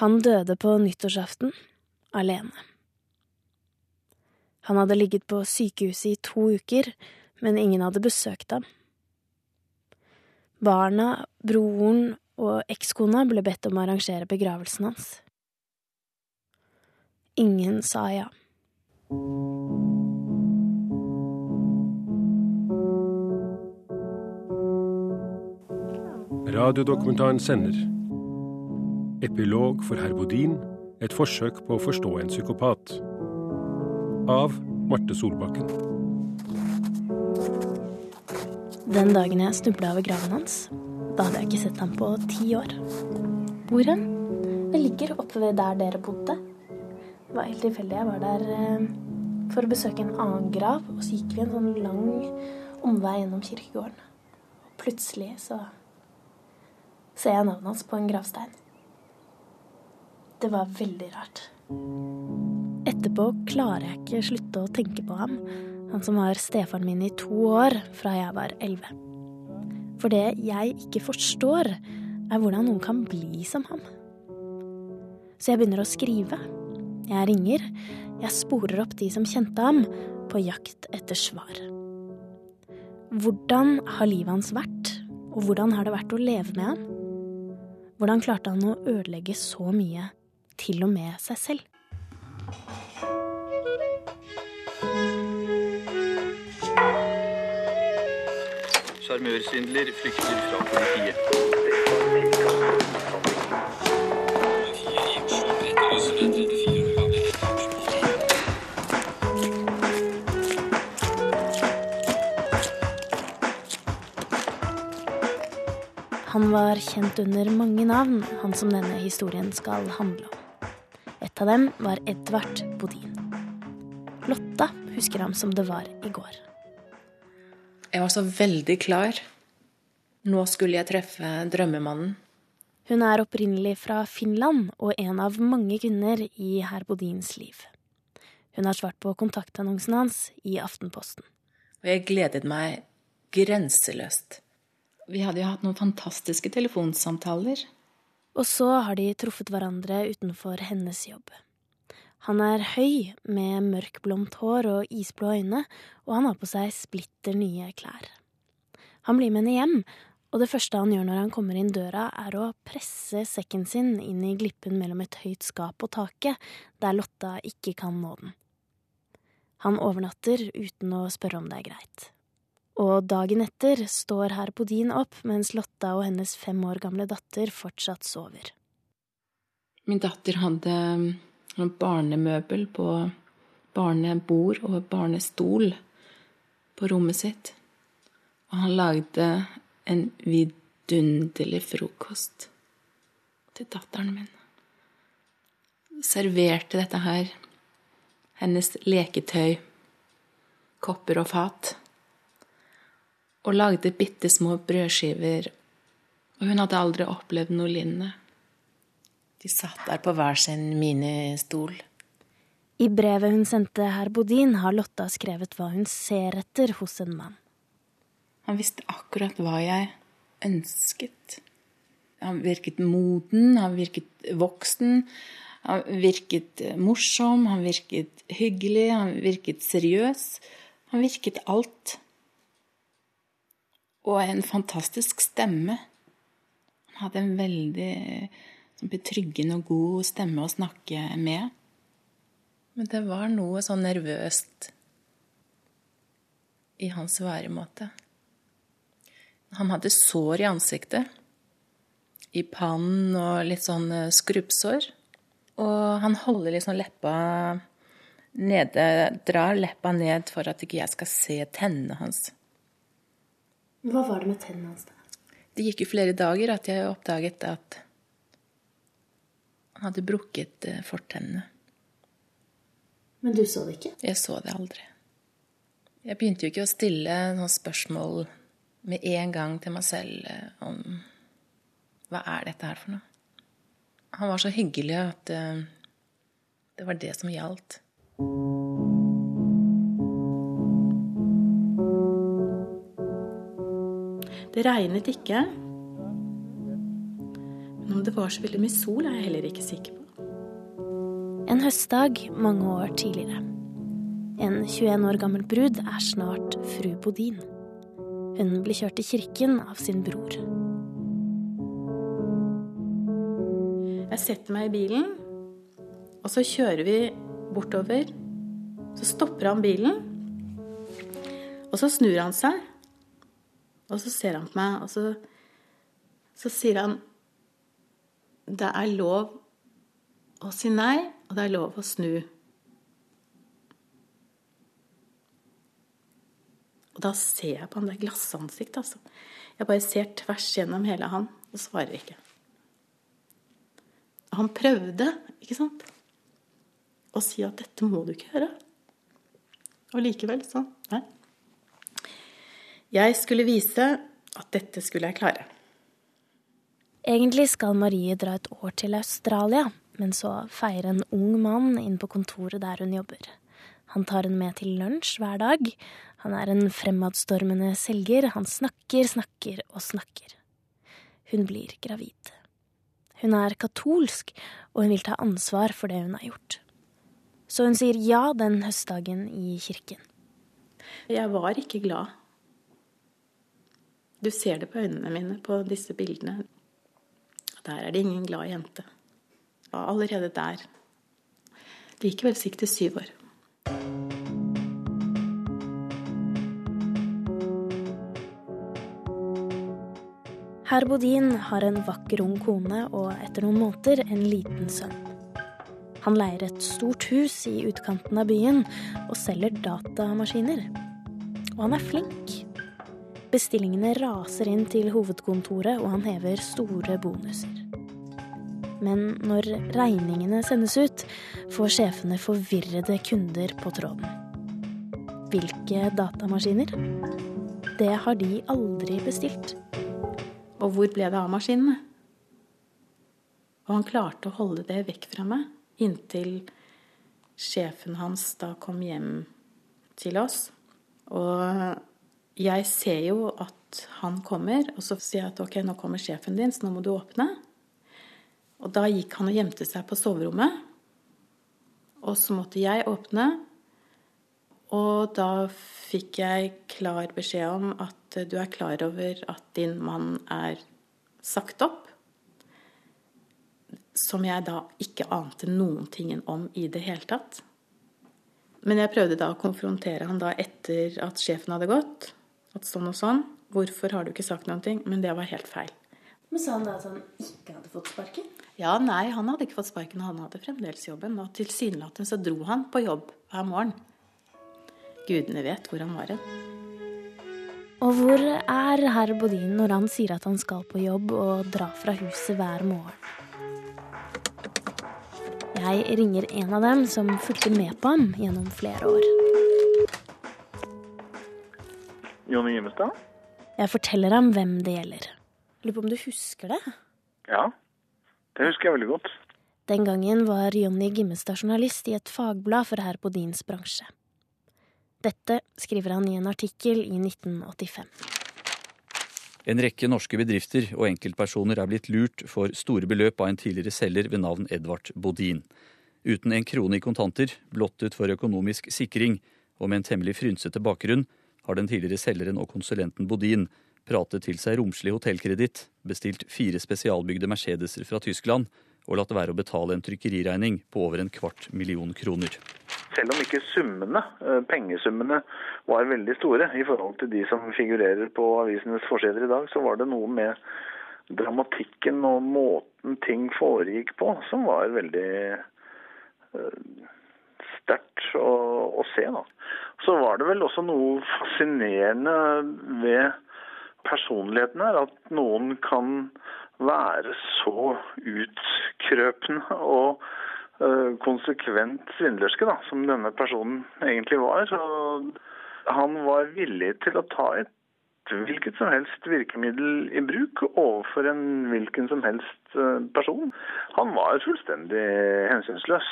Han døde på nyttårsaften, alene. Han hadde ligget på sykehuset i to uker, men ingen hadde besøkt ham. Barna, broren og ekskona ble bedt om å arrangere begravelsen hans. Ingen sa ja. Radiodokumentaren sender. Epilog for herr Bodin. Et forsøk på å forstå en psykopat. Av Marte Solbakken. Den dagen jeg snubla over graven hans, da hadde jeg ikke sett ham på ti år. Hvor hen? Det ligger oppe ved der dere bodde. Det var helt tilfeldig. Jeg var der eh, for å besøke en annen grav, og så gikk vi en sånn lang omvei gjennom kirkegården. Og plutselig så ser jeg navnet hans på en gravstein. Det var veldig rart. Etterpå klarer jeg ikke slutte å tenke på ham, han som var stefaren min i to år fra jeg var elleve. For det jeg ikke forstår, er hvordan noen kan bli som ham. Så jeg begynner å skrive. Jeg ringer. Jeg sporer opp de som kjente ham, på jakt etter svar. Hvordan har livet hans vært, og hvordan har det vært å leve med ham? Hvordan klarte han å ødelegge så mye, til og med seg selv? Sjarmørsvindler flykter fra politiet. Han var kjent under mange navn, han som denne historien skal handle om. Et av dem var Edvard Bodin. Lotta husker ham som det var i går. Jeg var så veldig klar. Nå skulle jeg treffe drømmemannen. Hun er opprinnelig fra Finland og en av mange kvinner i herr Bodins liv. Hun har svart på kontaktannonsen hans i Aftenposten. Og jeg gledet meg grenseløst. Vi hadde jo hatt noen fantastiske telefonsamtaler. Og så har de truffet hverandre utenfor hennes jobb. Han er høy, med mørkblondt hår og isblå øyne, og han har på seg splitter nye klær. Han blir med henne hjem, og det første han gjør når han kommer inn døra, er å presse sekken sin inn i glippen mellom et høyt skap og taket, der Lotta ikke kan nå den. Han overnatter uten å spørre om det er greit. Og dagen etter står herr Podin opp mens Lotta og hennes fem år gamle datter fortsatt sover. Min datter hadde noen barnemøbel på barnebord og barnestol på rommet sitt. Og han lagde en vidunderlig frokost til datteren min. Serverte dette her, hennes leketøy, kopper og fat, og lagde bitte små brødskiver, og hun hadde aldri opplevd noe lignende. De satt der på hver sin ministol. I brevet hun sendte herr Bodin, har Lotta skrevet hva hun ser etter hos en mann. Han visste akkurat hva jeg ønsket. Han virket moden, han virket voksen, han virket morsom, han virket hyggelig, han virket seriøs. Han virket alt. Og en fantastisk stemme. Han hadde en veldig sånn betryggende og god stemme å snakke med. Men det var noe sånn nervøst i hans væremåte. Han hadde sår i ansiktet. I pannen og litt sånn skrubbsår. Og han holder liksom leppa nede Drar leppa ned for at ikke jeg skal se tennene hans. Hva var det med tennene hans, da? Det gikk jo flere dager at jeg oppdaget at han hadde brukket fortennene. Men du så det ikke? Jeg så det aldri. Jeg begynte jo ikke å stille noen spørsmål med en gang til meg selv om hva er dette her for noe. Han var så hyggelig at det var det som gjaldt. Det regnet ikke. Men om det var så veldig mye sol, er jeg heller ikke sikker på. En høstdag mange år tidligere. En 21 år gammel brud er snart fru Bodin. Hun blir kjørt til kirken av sin bror. Jeg setter meg i bilen, og så kjører vi bortover. Så stopper han bilen, og så snur han seg. Og så ser han på meg, og så, så sier han Det er lov å si nei, og det er lov å snu. Og da ser jeg på han, det er glassansikt, altså. Jeg bare ser tvers gjennom hele han og svarer ikke. Han prøvde, ikke sant, å si at 'dette må du ikke gjøre'. Og likevel sånn. Jeg skulle vise at dette skulle jeg klare. Egentlig skal Marie dra et år til Australia, men så feirer en ung mann inn på kontoret der hun jobber. Han tar henne med til lunsj hver dag. Han er en fremadstormende selger. Han snakker, snakker og snakker. Hun blir gravid. Hun er katolsk, og hun vil ta ansvar for det hun har gjort. Så hun sier ja den høstdagen i kirken. Jeg var ikke glad. Du ser det på øynene mine på disse bildene. Der er det ingen glad jente. Og allerede der Det gikk vel sikkert syv år. Herr Bodin har en vakker ung kone og etter noen måneder en liten sønn. Han leier et stort hus i utkanten av byen og selger datamaskiner. Og han er flink. Bestillingene raser inn til hovedkontoret, og han hever store bonuser. Men når regningene sendes ut, får sjefene forvirrede kunder på tråden. Hvilke datamaskiner? Det har de aldri bestilt. Og hvor ble det av maskinene? Og han klarte å holde det vekk fra meg inntil sjefen hans da kom hjem til oss. Og jeg ser jo at han kommer, og så sier jeg at ok, nå kommer sjefen din, så nå må du åpne. Og da gikk han og gjemte seg på soverommet. Og så måtte jeg åpne. Og da fikk jeg klar beskjed om at du er klar over at din mann er sagt opp. Som jeg da ikke ante noen ting om i det hele tatt. Men jeg prøvde da å konfrontere han da etter at sjefen hadde gått. At sånn og sånn. Hvorfor har du ikke sagt noen ting? Men det var helt feil. Men Sa han da at han ikke hadde fått sparken? Ja, nei, han hadde ikke fått sparken. Han hadde fremdeles jobben. Og tilsynelatende så dro han på jobb hver morgen. Gudene vet hvor han var hen. Og hvor er herr Bodin når han sier at han skal på jobb og dra fra huset hver morgen? Jeg ringer en av dem som fulgte med på ham gjennom flere år. Jonny Gimmestad? Jeg forteller ham hvem det gjelder. Lurer på om du husker det? Ja, det husker jeg veldig godt. Den gangen var Jonny Gimmestad journalist i et fagblad for herr Bodins bransje. Dette skriver han i en artikkel i 1985. En rekke norske bedrifter og enkeltpersoner er blitt lurt for store beløp av en tidligere selger ved navn Edvard Bodin. Uten en krone i kontanter, blottet for økonomisk sikring og med en temmelig frynsete bakgrunn, har den tidligere selgeren og konsulenten Bodin pratet til seg romslig hotellkreditt, bestilt fire spesialbygde Mercedeser fra Tyskland og latt være å betale en trykkeriregning på over en kvart million kroner. Selv om ikke summene, eh, pengesummene var veldig store i forhold til de som figurerer på avisenes forsider i dag, så var det noe med dramatikken og måten ting foregikk på som var veldig uh, sterkt å, å, se. Da. Så var det vel også noe fascinerende ved personligheten her, at noen kan være så utkrøpende og uh, konsekvent svindlerske da, som denne personen egentlig var. Så han var villig til å ta et hvilket som helst virkemiddel i bruk overfor en hvilken som helst person. Han var fullstendig hensynsløs.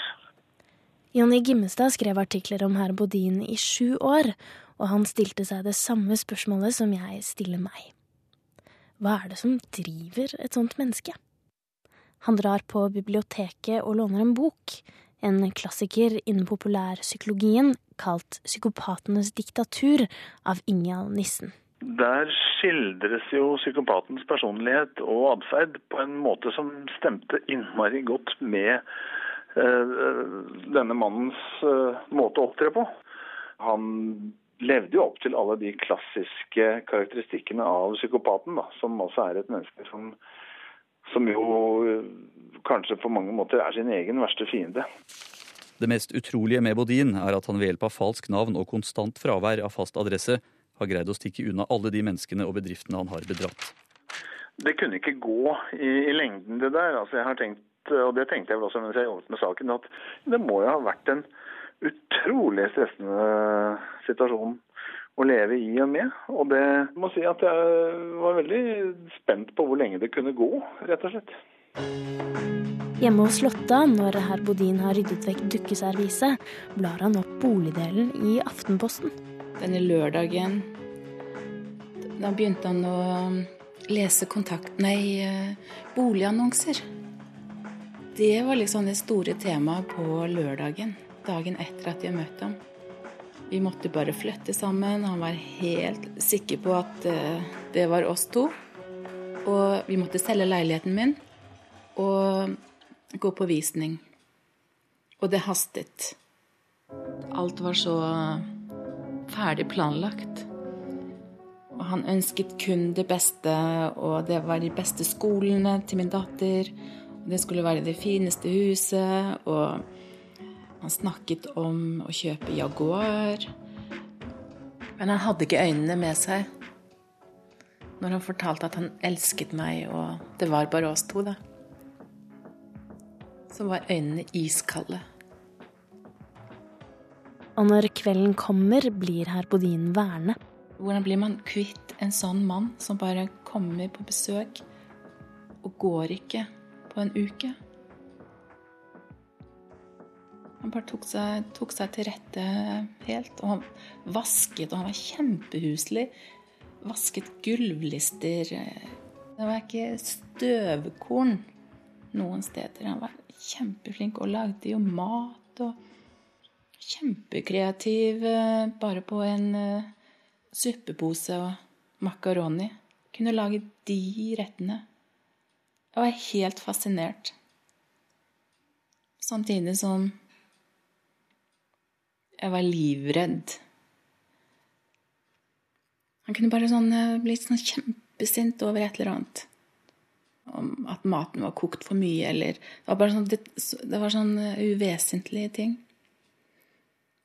Jonny Gimmestad skrev artikler om herr Bodin i sju år, og han stilte seg det samme spørsmålet som jeg stiller meg. Hva er det som driver et sånt menneske? Han drar på biblioteket og låner en bok, en klassiker innen populærpsykologien kalt Psykopatenes diktatur av Ingjald Nissen. Der skildres jo psykopatens personlighet og atferd på en måte som stemte innmari godt med denne mannens eh, måte å opptre på. Han levde jo opp til alle de klassiske karakteristikkene av psykopaten, da, som altså er et menneske som, som jo kanskje på mange måter er sin egen verste fiende. Det mest utrolige med Bodin er at han ved hjelp av falsk navn og konstant fravær av fast adresse har greid å stikke unna alle de menneskene og bedriftene han har bedratt. Det kunne ikke gå i, i lengden, det der. Altså, jeg har tenkt, og det tenkte jeg vel også mens jeg jobbet med saken, at det må jo ha vært en utrolig stressende situasjon å leve i og med. Og det må si at jeg var veldig spent på hvor lenge det kunne gå, rett og slett. Hjemme hos Lotta, når herr Bodin har ryddet vekk dukkeserviset, blar han opp boligdelen i Aftenposten. Denne lørdagen Da begynte han å lese kontakt... Nei, eh, boligannonser. Det var liksom det store temaet på lørdagen dagen etter at jeg møtte ham. Vi måtte bare flytte sammen. Han var helt sikker på at uh, det var oss to. Og vi måtte selge leiligheten min og gå på visning. Og det hastet. Alt var så ferdig planlagt. Og han ønsket kun det beste, og det var de beste skolene til min datter. Det skulle være det fineste huset. og han snakket om å kjøpe Jaguar. Men han hadde ikke øynene med seg når han fortalte at han elsket meg, og det var bare oss to, da. Så var øynene iskalde. Og når kvelden kommer, blir herr Bodin værende. Hvordan blir man kvitt en sånn mann som bare kommer på besøk og går ikke på en uke? Han bare tok seg, tok seg, til rette helt. Og han vasket, og han var kjempehuslig. Vasket gulvlister. Det var ikke støvkorn noen steder. Han var kjempeflink og lagde jo mat og Kjempekreativ eh, bare på en uh, suppepose og makaroni. Kunne lage de rettene. Jeg var helt fascinert. Samtidig som jeg var livredd. Han kunne bare sånn, bli blitt sånn kjempesint over et eller annet. Om at maten var kokt for mye, eller Det var bare sånn, det, det var sånn eh, uvesentlige ting.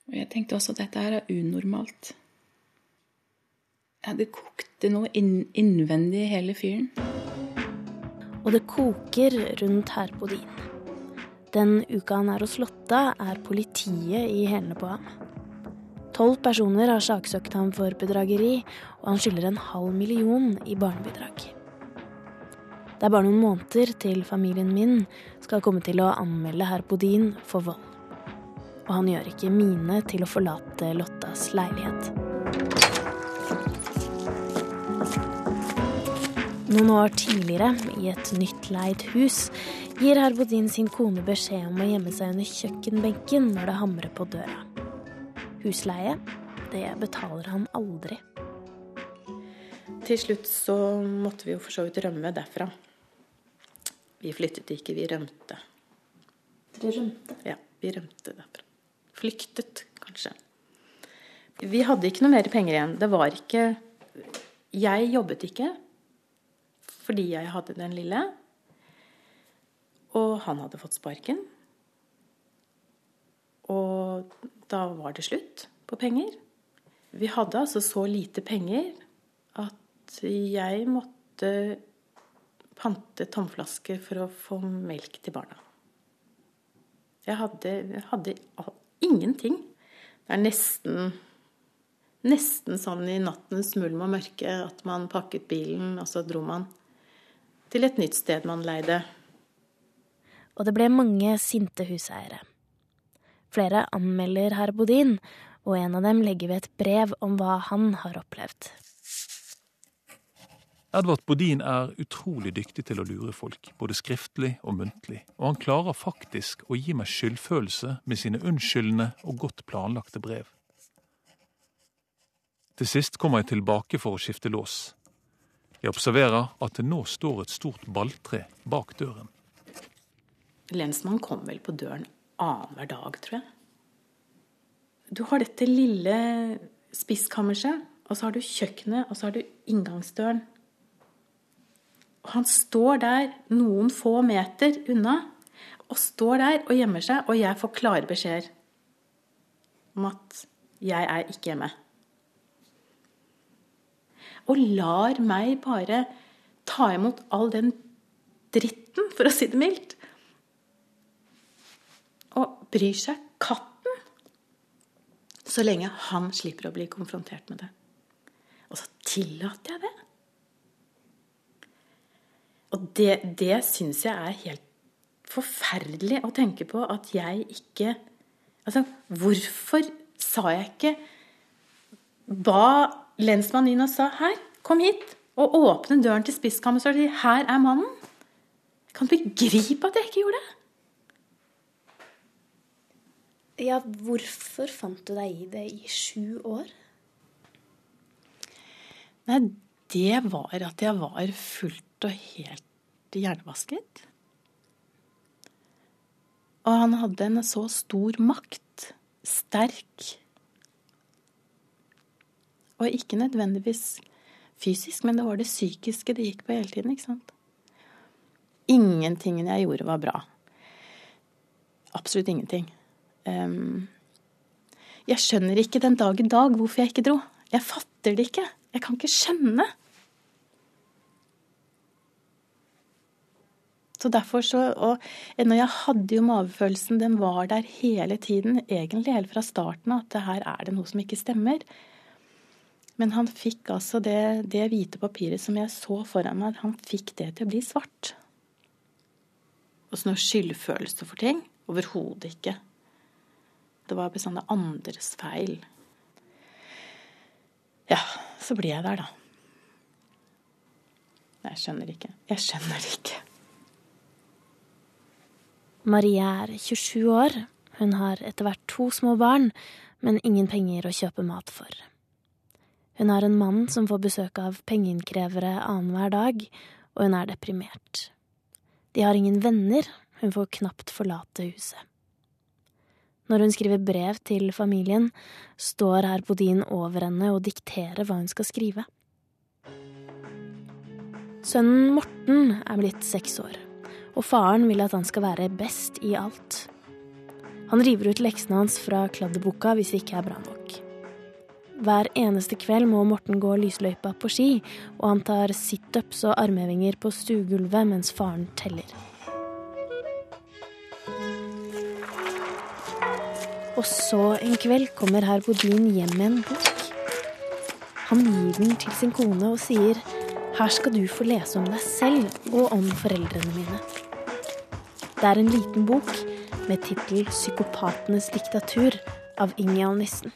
Og jeg tenkte også at dette her er unormalt. Ja, det kokte noe inn, innvendig i hele fyren. Og det koker rundt herr Bodin. Den uka han er hos Lotta, er politiet i hælene på ham. Tolv personer har saksøkt ham for bedrageri, og han skylder en halv million i barnebidrag. Det er bare noen måneder til familien min skal komme til å anmelde herr Bodin for vold. Og han gjør ikke mine til å forlate Lottas leilighet. Noen år tidligere, i et nytt leid hus, gir Herbodin sin kone beskjed om å gjemme seg under kjøkkenbenken når det hamrer på døra. Husleie, det betaler han aldri. Til slutt så måtte vi jo for så vidt rømme derfra. Vi flyttet ikke, vi rømte. Dere rømte? Ja, vi rømte derfra. Flyktet, kanskje. Vi hadde ikke noe mer penger igjen. Det var ikke Jeg jobbet ikke fordi jeg hadde den lille. Og han hadde fått sparken. Og da var det slutt på penger. Vi hadde altså så lite penger at jeg måtte pante tomflasker for å få melk til barna. Jeg hadde, hadde ingenting. Det er nesten Nesten sånn i nattens mulm og mørke at man pakket bilen, og så dro man til et nytt sted man leide. Og det ble mange sinte huseiere. Flere anmelder herr Bodin, og en av dem legger ved et brev om hva han har opplevd. Edvard Bodin er utrolig dyktig til å lure folk, både skriftlig og muntlig, og han klarer faktisk å gi meg skyldfølelse med sine unnskyldende og godt planlagte brev. Til sist kommer jeg tilbake for å skifte lås. Jeg observerer at det nå står et stort balltre bak døren. Lensmannen kom vel på døren annenhver dag, tror jeg. Du har dette lille spiskammerset, og så har du kjøkkenet, og så har du inngangsdøren. Og han står der noen få meter unna, og står der og gjemmer seg, og jeg får klare beskjeder om at jeg er ikke hjemme. Og lar meg bare ta imot all den dritten, for å si det mildt. Og bryr seg katten så lenge han slipper å bli konfrontert med det. Og så tillater jeg det. Og det, det syns jeg er helt forferdelig å tenke på at jeg ikke Altså, hvorfor sa jeg ikke Ba lensmannen inn og sa 'her, kom hit', og åpne døren til spisskammeret og si 'her er mannen'? Kan du begripe at jeg ikke gjorde det. Ja, hvorfor fant du deg i det i sju år? Nei, det var at jeg var fullt og helt hjernevasket. Og han hadde en så stor makt. Sterk. Og ikke nødvendigvis fysisk, men det var det psykiske det gikk på hele tiden. ikke sant? Ingenting jeg gjorde, var bra. Absolutt ingenting. Um, jeg skjønner ikke den dag i dag hvorfor jeg ikke dro. Jeg fatter det ikke. Jeg kan ikke skjønne. Så derfor så, og når jeg hadde jo magefølelsen, den var der hele tiden, egentlig helt fra starten av, at her er det noe som ikke stemmer. Men han fikk altså det, det hvite papiret som jeg så foran meg, han fikk det til å bli svart. Og sånn noe skyldfølelse for ting? Overhodet ikke. Det var bestandig andres feil. Ja, så blir jeg der, da. Jeg skjønner ikke. Jeg skjønner ikke. Marie er 27 år. Hun har etter hvert to små barn, men ingen penger å kjøpe mat for. Hun har en mann som får besøk av pengeinnkrevere annenhver dag, og hun er deprimert. De har ingen venner, hun får knapt forlate huset. Når hun skriver brev til familien, står herr Bodin over henne og dikterer hva hun skal skrive. Sønnen Morten er blitt seks år og faren vil at han skal være best i alt. Han river ut leksene hans fra kladdeboka hvis det ikke er bra nok. Hver eneste kveld må Morten gå lysløypa på ski, og han tar situps og armhevinger på stuegulvet mens faren teller. Og så en kveld kommer herr Bodin hjem med en bok. Han gir den til sin kone og sier her skal du få lese om deg selv og om foreldrene mine. Det er en liten bok med tittel 'Psykopatenes diktatur' av Ingjald Nissen.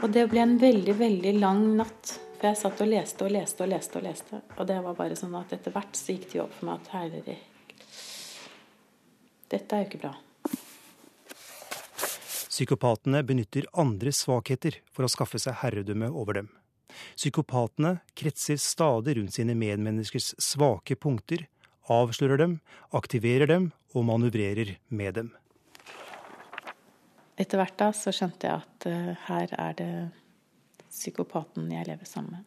Og det ble en veldig, veldig lang natt. For jeg satt og leste og leste og leste. Og leste. Og det var bare sånn at etter hvert så gikk det jo opp for meg at herre Dette er jo ikke bra. Psykopatene benytter andres svakheter for å skaffe seg herredømme over dem. Psykopatene kretser stadig rundt sine medmenneskers svake punkter avslører dem, aktiverer dem og manøvrerer med dem. Etter hvert da så skjønte jeg at uh, her er det psykopaten jeg lever sammen med.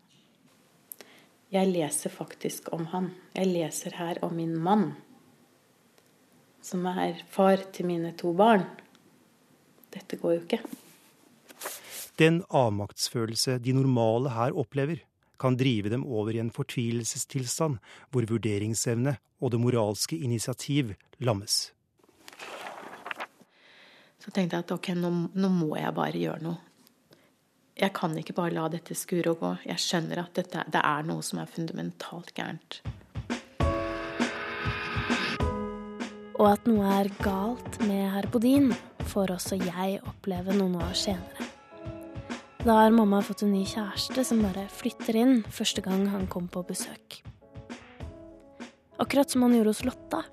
Jeg leser faktisk om han. Jeg leser her om min mann. Som er far til mine to barn. Dette går jo ikke. Den avmaktsfølelse de normale her opplever, kan drive dem over i en fortvilelsestilstand hvor vurderingsevne og det moralske initiativ lammes. Så tenkte jeg at ok, nå, nå, må jeg bare gjøre noe. Jeg kan ikke bare la dette skure og gå. Jeg skjønner at dette, det er noe som er fundamentalt gærent. Og at noe er galt med herr Bodin, får også jeg oppleve noen år senere. Da har mamma fått en ny kjæreste som bare flytter inn første gang han kom på besøk. Akkurat som han gjorde hos Lotta,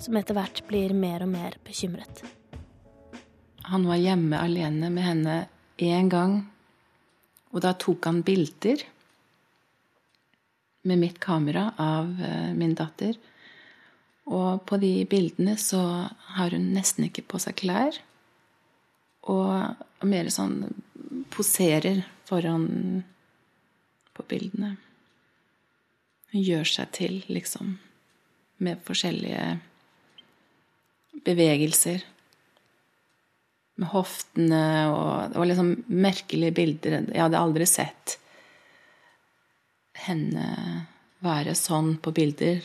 som etter hvert blir mer og mer bekymret. Han var hjemme alene med henne én gang, og da tok han bilder med mitt kamera av eh, min datter. Og på de bildene så har hun nesten ikke på seg klær. Og mer sånn poserer foran på bildene. Hun gjør seg til, liksom, med forskjellige bevegelser. Med hoftene og Det var liksom merkelige bilder. Jeg hadde aldri sett henne være sånn på bilder.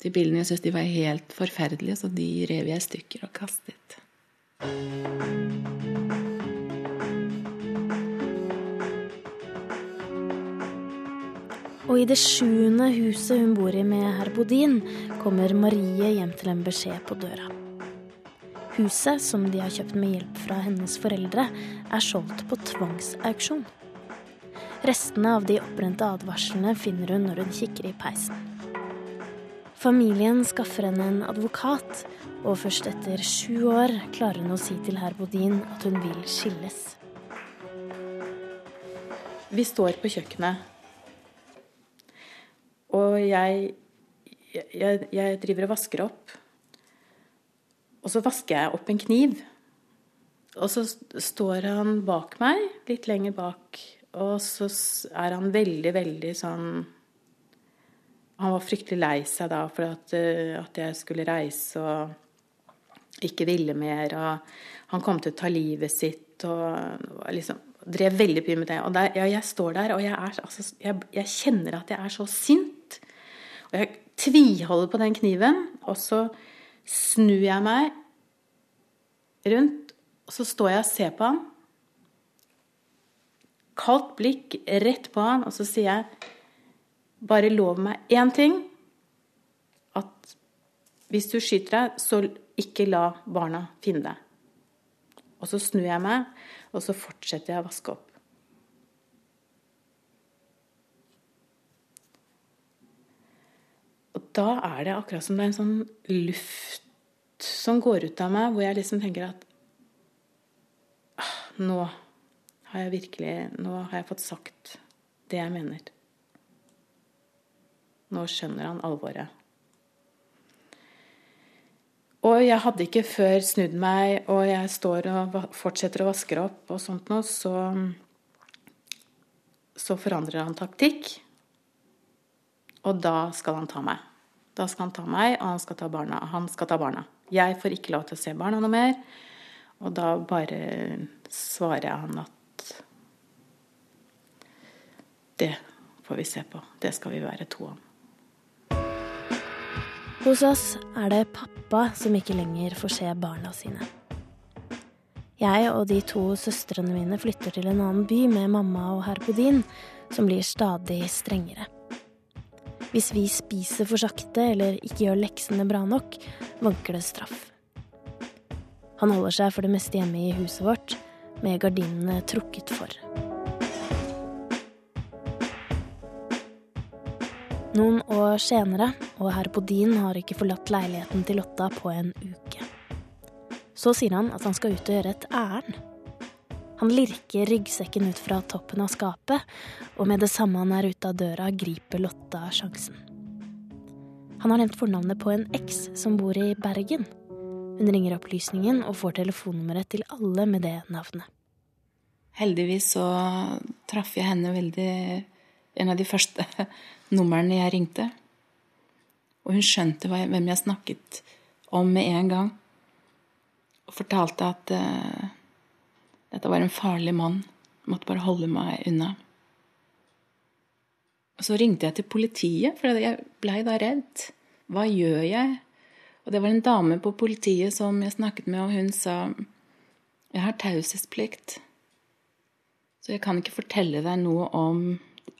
De bildene jeg syntes de var helt forferdelige, så de rev jeg i stykker og kastet. Og i det sjuende huset hun bor i med herr Bodin, kommer Marie hjem til en beskjed på døra. Huset, som de har kjøpt med hjelp fra hennes foreldre, er solgt på tvangsauksjon. Restene av de oppbrente advarslene finner hun når hun kikker i peisen. Familien skaffer henne en advokat, og først etter sju år klarer hun å si til herr Bodin at hun vil skilles. Vi står på kjøkkenet, og jeg, jeg, jeg driver og vasker opp. Og så vasker jeg opp en kniv. Og så står han bak meg, litt lenger bak, og så er han veldig, veldig sånn Han var fryktelig lei seg da for at, eh, at jeg skulle reise og ikke ville mer. Og han kom til å ta livet sitt og liksom drev veldig mye med det. Og der, ja, jeg står der, og jeg, er, altså, jeg, jeg, kjenner at jeg er så sint. Og jeg tviholder på den kniven, og så snur jeg meg rundt, og så står jeg og ser på han kaldt blikk rett på han, og så sier jeg bare lov meg én ting. At hvis du skyter deg, så ikke la barna finne deg. Og så snur jeg meg, og så fortsetter jeg å vaske opp. Da er det akkurat som det er en sånn luft som går ut av meg, hvor jeg liksom tenker at ah, nå har jeg virkelig Nå har jeg fått sagt det jeg mener. Nå skjønner han alvoret. Og jeg hadde ikke før snudd meg, og jeg står og fortsetter å vaske opp og sånt noe, så Så forandrer han taktikk. Og da skal han ta meg. Da skal han ta meg, og han skal ta barna. Han skal ta barna. Jeg får ikke lov til å se barna noe mer. Og da bare svarer jeg han at det får vi se på. Det skal vi være to om. Hos oss er det pappa som ikke lenger får se barna sine. Jeg og de to søstrene mine flytter til en annen by med mamma og herr Bodin, som blir stadig strengere. Hvis vi spiser for sakte eller ikke gjør leksene bra nok, vanker det straff. Han holder seg for det meste hjemme i huset vårt, med gardinene trukket for. Noen år senere, og herr Bodin har ikke forlatt leiligheten til Lotta på en uke. Så sier han at han skal ut og gjøre et ærend. Han lirker ryggsekken ut fra toppen av skapet, og med det samme han er ute av døra, griper Lotta sjansen. Han har nevnt fornavnet på en eks som bor i Bergen. Hun ringer opplysningen og får telefonnummeret til alle med det navnet. Heldigvis så traff jeg henne veldig En av de første numrene jeg ringte. Og hun skjønte hvem jeg snakket om med en gang. Og fortalte at uh, dette var en farlig mann. Jeg måtte bare holde meg unna. Og så ringte jeg til politiet, for jeg blei da redd. Hva gjør jeg? Og det var en dame på politiet som jeg snakket med, og hun sa jeg har taushetsplikt, så jeg kan ikke fortelle deg noe om,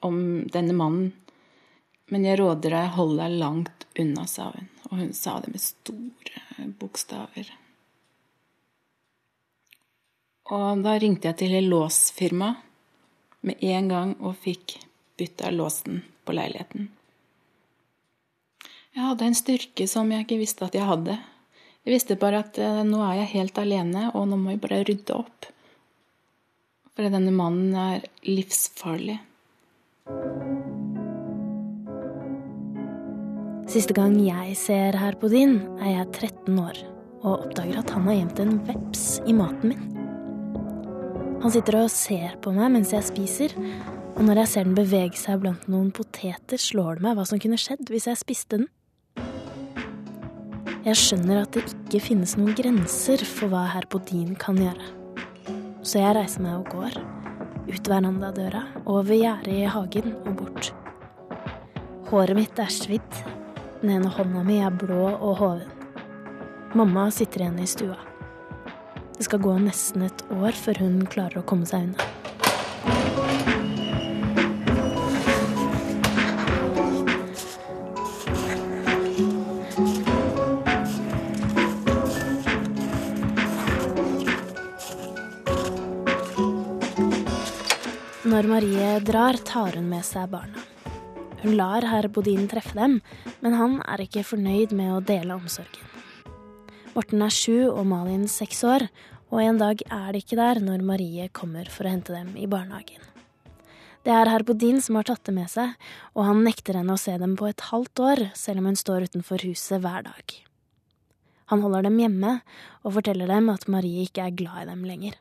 om denne mannen men jeg råder deg, hold deg langt unna, sa hun, og hun sa det med store bokstaver. Og da ringte jeg til låsfirma med en gang og fikk bytta låsen på leiligheten. Jeg hadde en styrke som jeg ikke visste at jeg hadde. Jeg visste bare at eh, nå er jeg helt alene, og nå må jeg bare rydde opp. For denne mannen er livsfarlig. Siste gang jeg ser her på din, er jeg 13 år og oppdager at han har gjemt en veps i maten min. Han sitter og ser på meg mens jeg spiser, og når jeg ser den bevege seg blant noen poteter, slår det meg hva som kunne skjedd hvis jeg spiste den. Jeg skjønner at det ikke finnes noen grenser for hva herr Bodin kan gjøre. Så jeg reiser meg og går. Ut verandadøra, over gjerdet i hagen og bort. Håret mitt er svidd. Den ene hånda mi er blå og hoven. Mamma sitter igjen i stua. Det skal gå nesten et år før hun klarer å komme seg unna. Når Marie drar, tar hun med seg barna. Hun lar herr Bodin treffe dem, men han er ikke fornøyd med å dele omsorgen. Morten er sju og Malin seks år, og en dag er de ikke der når Marie kommer for å hente dem i barnehagen. Det er Herbodin som har tatt det med seg, og han nekter henne å se dem på et halvt år, selv om hun står utenfor huset hver dag. Han holder dem hjemme og forteller dem at Marie ikke er glad i dem lenger.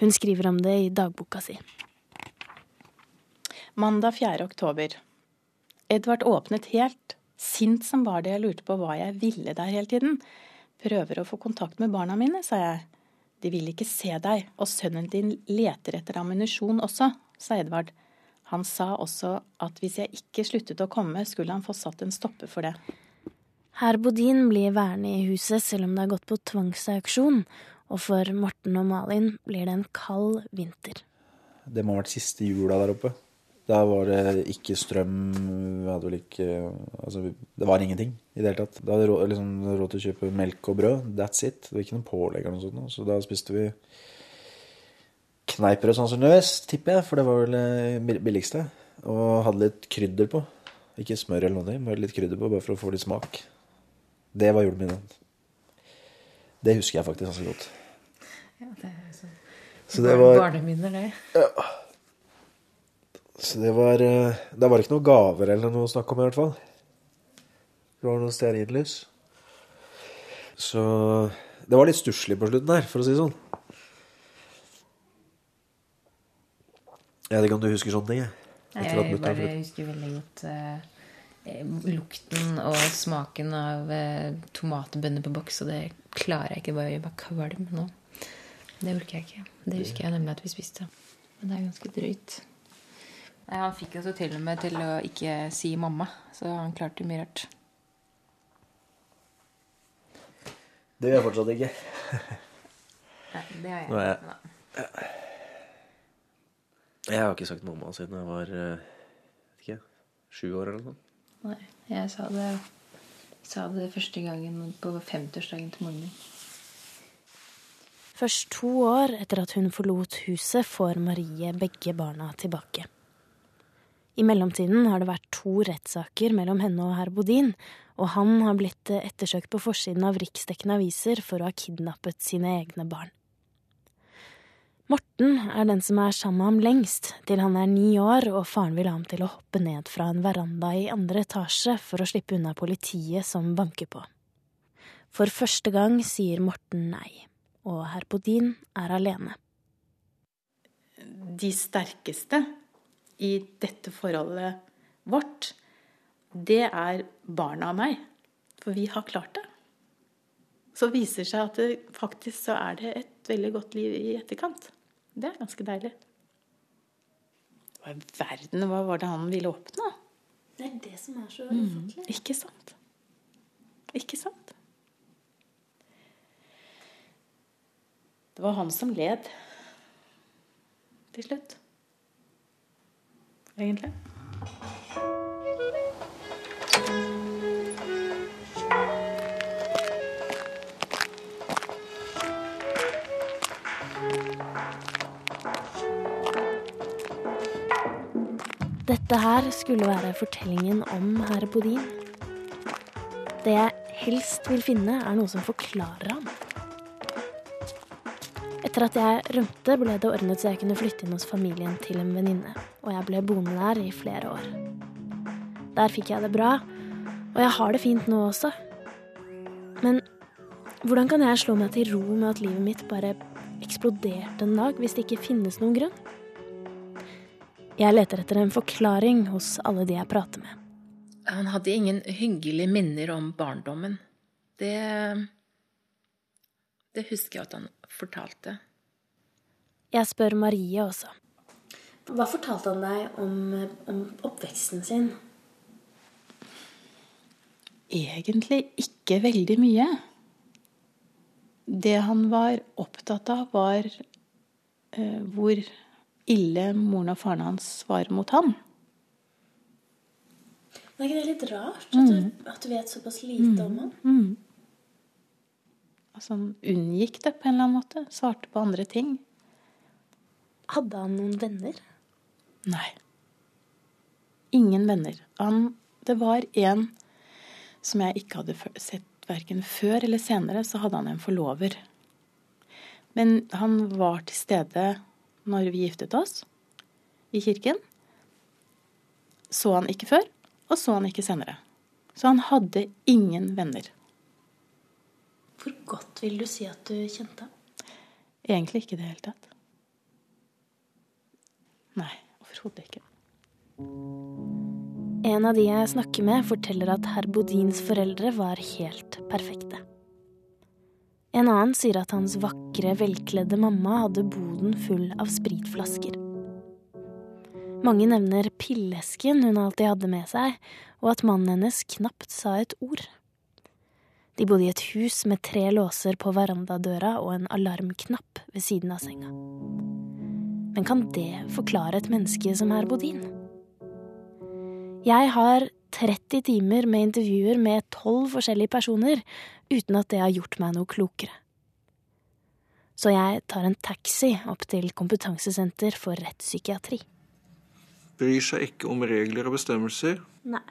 Hun skriver om det i dagboka si. Mandag 4. oktober. Edvard åpnet helt. Sint som var det jeg lurte på hva jeg ville der hele tiden. Prøver å få kontakt med barna mine, sa jeg. De vil ikke se deg, og sønnen din leter etter ammunisjon også, sa Edvard. Han sa også at hvis jeg ikke sluttet å komme, skulle han få satt en stopper for det. Herr Bodin blir værende i huset selv om det har gått på tvangsauksjon, og for Morten og Malin blir det en kald vinter. Det må ha vært siste jula der oppe. Da var det ikke strøm, ikke Altså, det var ingenting i det hele tatt. Da hadde vi liksom, råd til å kjøpe melk og brød. That's it. Det var ikke noen pålegg eller noe sånt. Så da spiste vi kneippbrød sannsynligvis, tipper jeg, for det var vel det billigste. Og hadde litt krydder på. Ikke smør eller noe, men litt krydder på, bare for å få litt smak. Det var julemiddagen. Det husker jeg faktisk ganske godt. Ja, det er jo sånn Så det var barneminner, det. Ja. Så det var eh, Det var ikke noen gaver eller noe å snakke om, i hvert fall. Det var noe stearinlys. Så det var litt stusslig på slutten her, for å si det sånn. Jeg vet ikke om du husker sånne ting? jeg? Jeg bare husker veldig godt eh, lukten og smaken av eh, tomatbønner på boks, og det klarer jeg ikke. Bare, jeg bare kvalm nå. Det orker jeg ikke. Det husker jeg nemlig at vi spiste. Men det er ganske drøyt. Nei, Han fikk oss jo til og med til å ikke si mamma, så han klarte mye rart. Det gjør jeg fortsatt ikke. Nei, det har jeg. Nå er jeg- Nei. Jeg har ikke sagt mamma siden jeg var eh, vet ikke, sju år eller noe. Nei, jeg sa det, sa det første gangen på 50-årsdagen til moren min. Først to år etter at hun forlot huset, får Marie begge barna tilbake. I mellomtiden har det vært to rettssaker mellom henne og herr Bodin, og han har blitt ettersøkt på forsiden av riksdekkende aviser for å ha kidnappet sine egne barn. Morten er den som er sammen med ham lengst, til han er ni år og faren vil ha ham til å hoppe ned fra en veranda i andre etasje for å slippe unna politiet som banker på. For første gang sier Morten nei, og herr Bodin er alene. De sterkeste i dette forholdet vårt, det er barna og meg. For vi har klart det. Så viser det seg at det, faktisk så er det et veldig godt liv i etterkant. Det er ganske deilig. Hva i verden, hva var det han ville oppnå? Det er det som er så Mm, ikke sant? Ikke sant? Det var han som led til slutt egentlig. Dette her skulle være fortellingen om herr Bodin. Det jeg helst vil finne, er noe som forklarer ham. Etter at jeg rømte, ble det ordnet så jeg kunne flytte inn hos familien til en venninne og jeg ble boende der i flere år. Der fikk jeg det bra, og jeg har det fint nå også. Men hvordan kan jeg slå meg til ro med at livet mitt bare eksploderte en dag, hvis det ikke finnes noen grunn? Jeg leter etter en forklaring hos alle de jeg prater med. Han hadde ingen hyggelige minner om barndommen. Det Det husker jeg at han fortalte. Jeg spør Marie også. Hva fortalte han deg om, om oppveksten sin? Egentlig ikke veldig mye. Det han var opptatt av, var eh, hvor ille moren og faren hans var mot han. Det er ikke det litt rart at, du, at du vet såpass lite om han? Mm. Altså, han unngikk det på en eller annen måte. Svarte på andre ting. Hadde han noen venner? Nei. Ingen venner. Han, det var en som jeg ikke hadde sett verken før eller senere, så hadde han en forlover. Men han var til stede når vi giftet oss, i kirken. Så han ikke før, og så han ikke senere. Så han hadde ingen venner. Hvor godt vil du si at du kjente ham? Egentlig ikke i det hele tatt. Nei, overhodet ikke. En av de jeg snakker med, forteller at herr Bodins foreldre var helt perfekte. En annen sier at hans vakre, velkledde mamma hadde boden full av spritflasker. Mange nevner pillesken hun alltid hadde med seg, og at mannen hennes knapt sa et ord. De bodde i et hus med tre låser på verandadøra og en alarmknapp ved siden av senga. Men kan det forklare et menneske som herr Bodin? Jeg har 30 timer med intervjuer med tolv forskjellige personer uten at det har gjort meg noe klokere. Så jeg tar en taxi opp til Kompetansesenter for rettspsykiatri. Bryr seg ikke om regler og bestemmelser. Nei.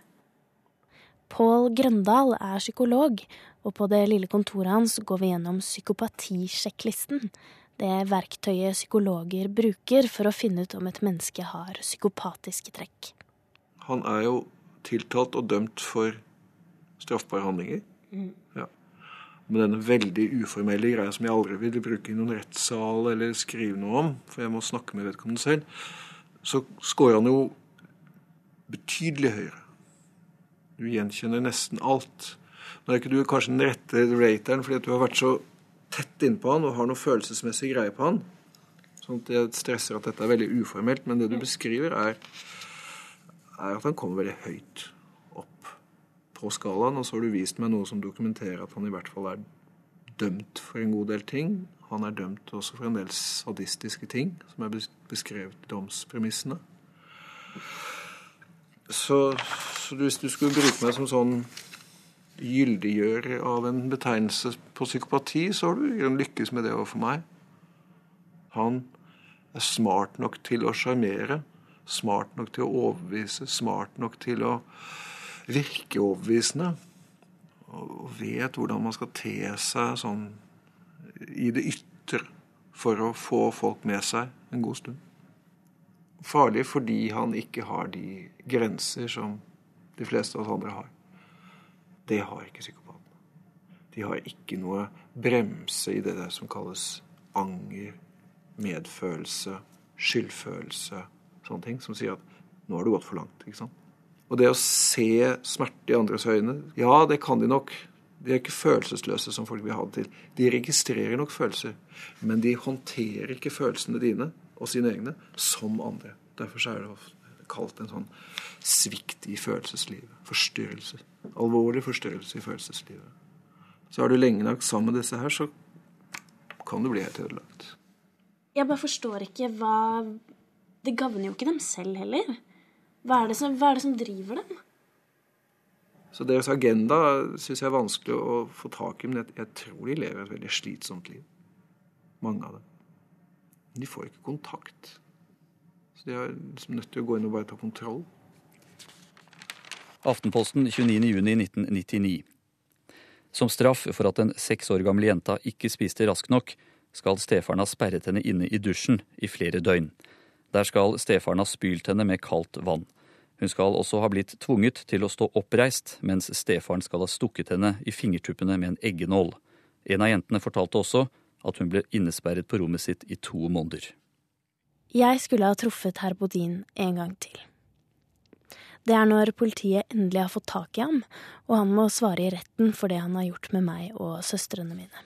Pål Grøndal er psykolog, og på det lille kontoret hans går vi gjennom psykopatisjekklisten. Det verktøyet psykologer bruker for å finne ut om et menneske har psykopatiske trekk. Han er jo tiltalt og dømt for straffbare handlinger. Ja. Med denne veldig uformelle greia som jeg aldri ville bruke i noen rettssal eller skrive noe om, for jeg må snakke med vedkommende selv, så scorer han jo betydelig høyere. Du gjenkjenner nesten alt. Nå er ikke du kanskje den rette rateren fordi du har vært så tett innpå han og har noe følelsesmessig greie på han. Sånn at jeg stresser at dette er veldig uformelt, men det du beskriver, er, er at han kommer veldig høyt opp på skalaen. Og så har du vist meg noe som dokumenterer at han i hvert fall er dømt for en god del ting. Han er dømt også for en del sadistiske ting, som er beskrevet i domspremissene. Så, så hvis du skulle bruke meg som sånn gyldiggjører av en betegnelse på psykopati, så har du lykkes med det overfor meg. Han er smart nok til å sjarmere, smart nok til å overbevise, smart nok til å virke overbevisende. Og vet hvordan man skal te seg sånn i det ytre for å få folk med seg en god stund. Farlig fordi han ikke har de grenser som de fleste av oss andre har. Det har ikke psykopatene. De har ikke noe bremse i det der som kalles anger, medfølelse, skyldfølelse, sånne ting, som sier at nå har du gått for langt. ikke sant? Og det å se smerte i andres øyne, ja, det kan de nok. De er ikke følelsesløse som folk vil ha det til. De registrerer nok følelser, men de håndterer ikke følelsene dine og sine egne som andre. Derfor er det ofte kalt en sånn svikt i følelseslivet. Forstyrrelse. Alvorlig forstyrrelse i følelseslivet. Så er du lenge nok sammen med disse her, så kan du bli helt ødelagt. Jeg bare forstår ikke hva Det gagner jo ikke dem selv heller. Hva er det som, er det som driver dem? Så deres agenda syns jeg er vanskelig å få tak i, men jeg, jeg tror de lever et veldig slitsomt liv. Mange av dem. De får ikke kontakt. Så de er liksom nødt til å gå inn og bare ta kontroll. Aftenposten 29.6.1999. Som straff for at den seks år gamle jenta ikke spiste raskt nok, skal stefaren ha sperret henne inne i dusjen i flere døgn. Der skal stefaren ha spylt henne med kaldt vann. Hun skal også ha blitt tvunget til å stå oppreist, mens stefaren skal ha stukket henne i fingertuppene med en eggenål. En av jentene fortalte også at hun ble innesperret på rommet sitt i to måneder. Jeg skulle ha truffet herr Bodin en gang til. Det er når politiet endelig har fått tak i ham, og han må svare i retten for det han har gjort med meg og søstrene mine.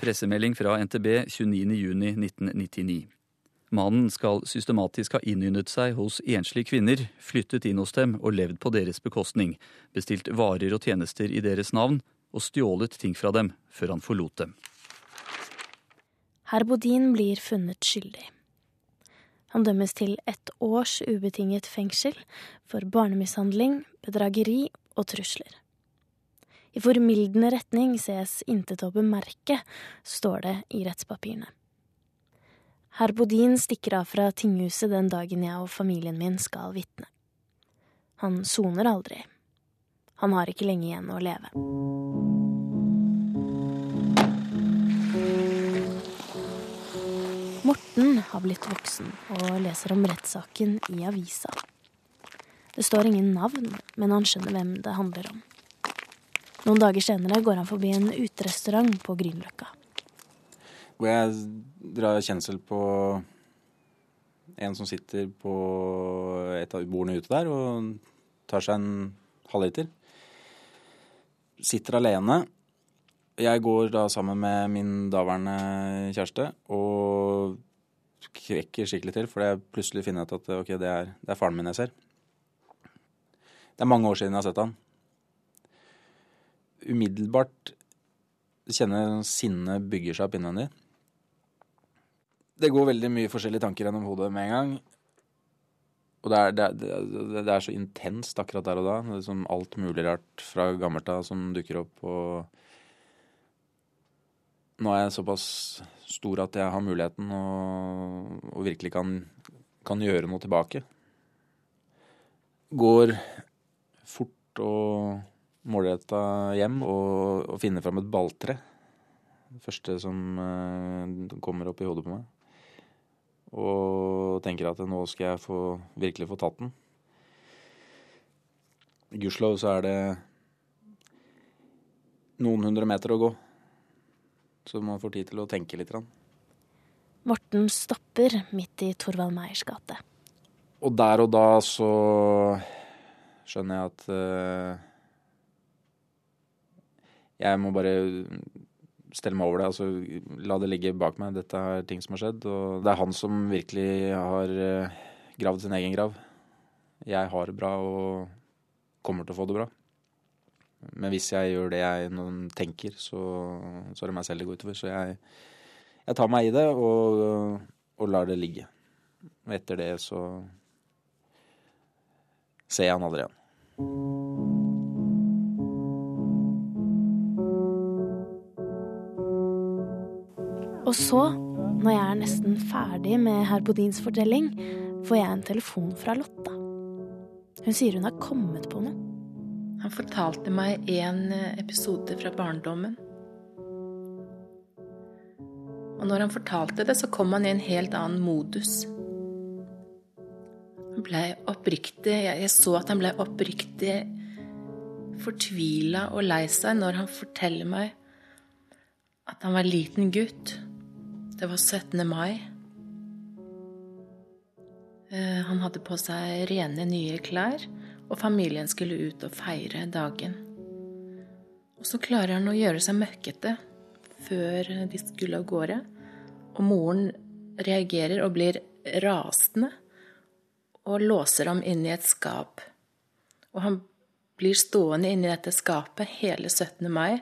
Pressemelding fra NTB 29.6.1999. Mannen skal systematisk ha innyndet seg hos enslige kvinner, flyttet inn hos dem og levd på deres bekostning, bestilt varer og tjenester i deres navn og stjålet ting fra dem før han forlot dem. Herr Bodin blir funnet skyldig. Han dømmes til ett års ubetinget fengsel for barnemishandling, bedrageri og trusler. I formildende retning ses intet å bemerke, står det i rettspapirene. Herr Bodin stikker av fra tinghuset den dagen jeg og familien min skal vitne. Han soner aldri. Han har ikke lenge igjen å leve. Morten har blitt voksen og leser om rettssaken i avisa. Det står ingen navn, men han skjønner hvem det handler om. Noen dager senere går han forbi en uterestaurant på Grünerløkka. Hvor jeg drar kjensel på en som sitter på et av bordene ute der og tar seg en halvliter. Sitter alene. Jeg går da sammen med min daværende kjæreste og kvekker skikkelig til, for jeg plutselig finner ut at ok, det er, det er faren min jeg ser. Det er mange år siden jeg har sett han. Umiddelbart kjenner sinnet bygger seg opp innvendig. Det går veldig mye forskjellige tanker gjennom hodet med en gang. Og det er, det, er, det er, så intenst akkurat der og da. Det er liksom alt mulig rart fra gammelt av som dukker opp. Og nå er jeg såpass stor at jeg har muligheten og, og virkelig kan, kan, gjøre noe tilbake. Går fort og målretta hjem og, og finner fram et balltre. Det første som uh, kommer opp i hodet på meg og tenker at nå skal jeg få, virkelig få tatt den. Gudskjelov så er det noen hundre meter å gå, så man får tid til å tenke litt. Morten stopper midt i Torvald Meyers gate. Og der og da så skjønner jeg at uh, jeg må bare stelle meg over det. altså La det ligge bak meg. Dette er ting som har skjedd. Og det er han som virkelig har uh, gravd sin egen grav. Jeg har det bra og kommer til å få det bra. Men hvis jeg gjør det jeg tenker, så, så er det meg selv det går utover. Så jeg, jeg tar meg i det og, og, lar det ligge. Og etter det så ser jeg han aldri igjen. Og så, når jeg er nesten ferdig med herr Bodins fortelling, får jeg en telefon fra Lotta. Hun sier hun har kommet på noe. Han fortalte meg en eh, episode fra barndommen. Og når han fortalte det, så kom han i en helt annen modus. Han blei oppriktig Jeg så at han ble oppriktig fortvila og lei seg når han forteller meg at han var liten gutt det var 17. mai. Eh, han hadde på seg rene, nye klær, og familien skulle ut og feire dagen. Og så klarer han å gjøre seg møkkete før de skulle av gårde. Og moren reagerer og blir rasende og låser ham inn i et skap. Og han blir stående inni dette skapet hele 17. mai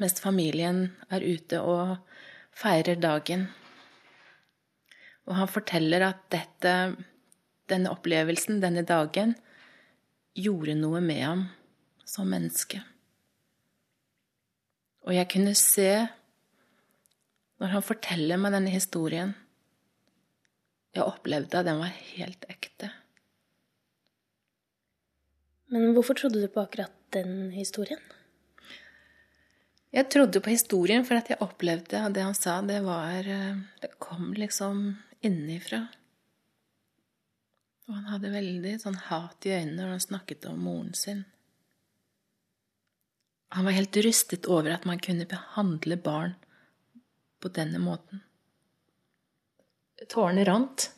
mens familien er ute og feirer dagen. Og han forteller at dette, denne opplevelsen, denne dagen, gjorde noe med ham som menneske. Og jeg kunne se, når han forteller meg denne historien Jeg opplevde at den var helt ekte. Men hvorfor trodde du på akkurat den historien? Jeg trodde på historien for at jeg opplevde at det han sa, det var eh, Det kom liksom innenfra. Og han hadde veldig sånn hat i øynene når han snakket om moren sin. Han var helt rystet over at man kunne behandle barn på denne måten. Tårene rant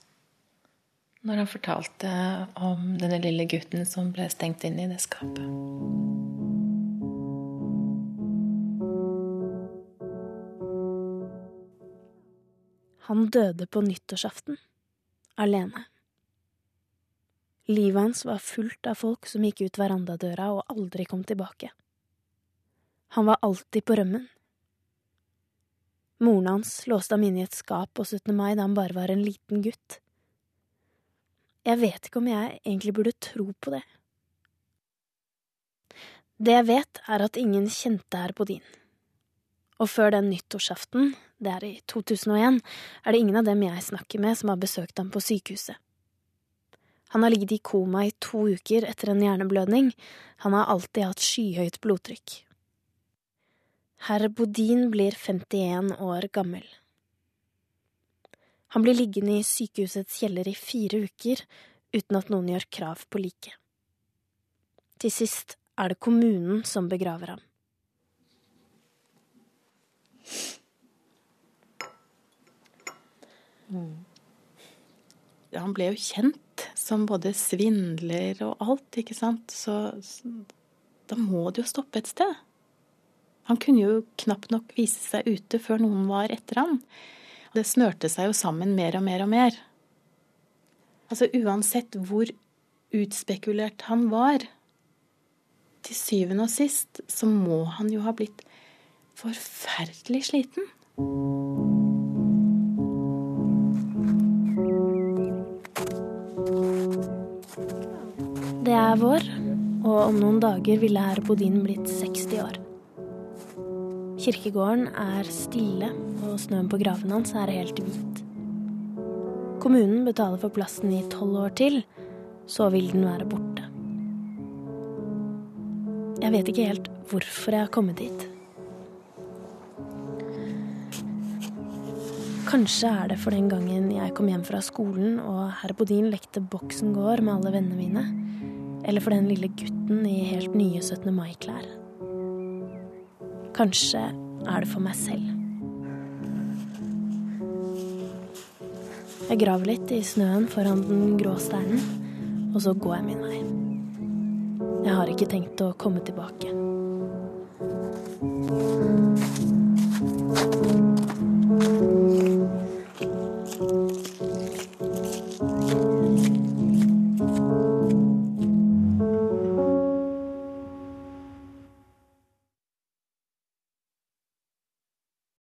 når han fortalte om denne lille gutten som ble stengt inn i det skapet. Han døde på nyttårsaften, alene. Livet hans var fullt av folk som gikk ut verandadøra og aldri kom tilbake. Han var alltid på rømmen. Moren hans låste ham inne i et skap på 17. mai da han bare var en liten gutt. Jeg vet ikke om jeg egentlig burde tro på det. Det jeg vet, er at ingen kjente herr Bodin. Og før den nyttårsaften, det er i 2001, er det ingen av dem jeg snakker med som har besøkt ham på sykehuset. Han har ligget i koma i to uker etter en hjerneblødning. Han har alltid hatt skyhøyt blodtrykk. Herr Bodin blir 51 år gammel. Han blir liggende i sykehusets kjeller i fire uker uten at noen gjør krav på liket. Til sist er det kommunen som begraver ham. Mm. Han ble jo kjent som både svindler og alt, ikke sant. Så, så da må det jo stoppe et sted. Han kunne jo knapt nok vise seg ute før noen var etter han. Det snørte seg jo sammen mer og mer og mer. Altså uansett hvor utspekulert han var, til syvende og sist så må han jo ha blitt forferdelig sliten. Er vår, og om noen dager ville herr Bodin blitt 60 år. Kirkegården er stille, og snøen på graven hans er helt hvit. Kommunen betaler for plassen i tolv år til, så vil den være borte. Jeg vet ikke helt hvorfor jeg har kommet hit. Kanskje er det for den gangen jeg kom hjem fra skolen og herr Bodin lekte boksen gård med alle vennene mine eller for den lille gutten i helt nye 17. mai-klær. Kanskje er det for meg selv. Jeg graver litt i snøen foran den grå steinen, og så går jeg min vei. Jeg har ikke tenkt å komme tilbake.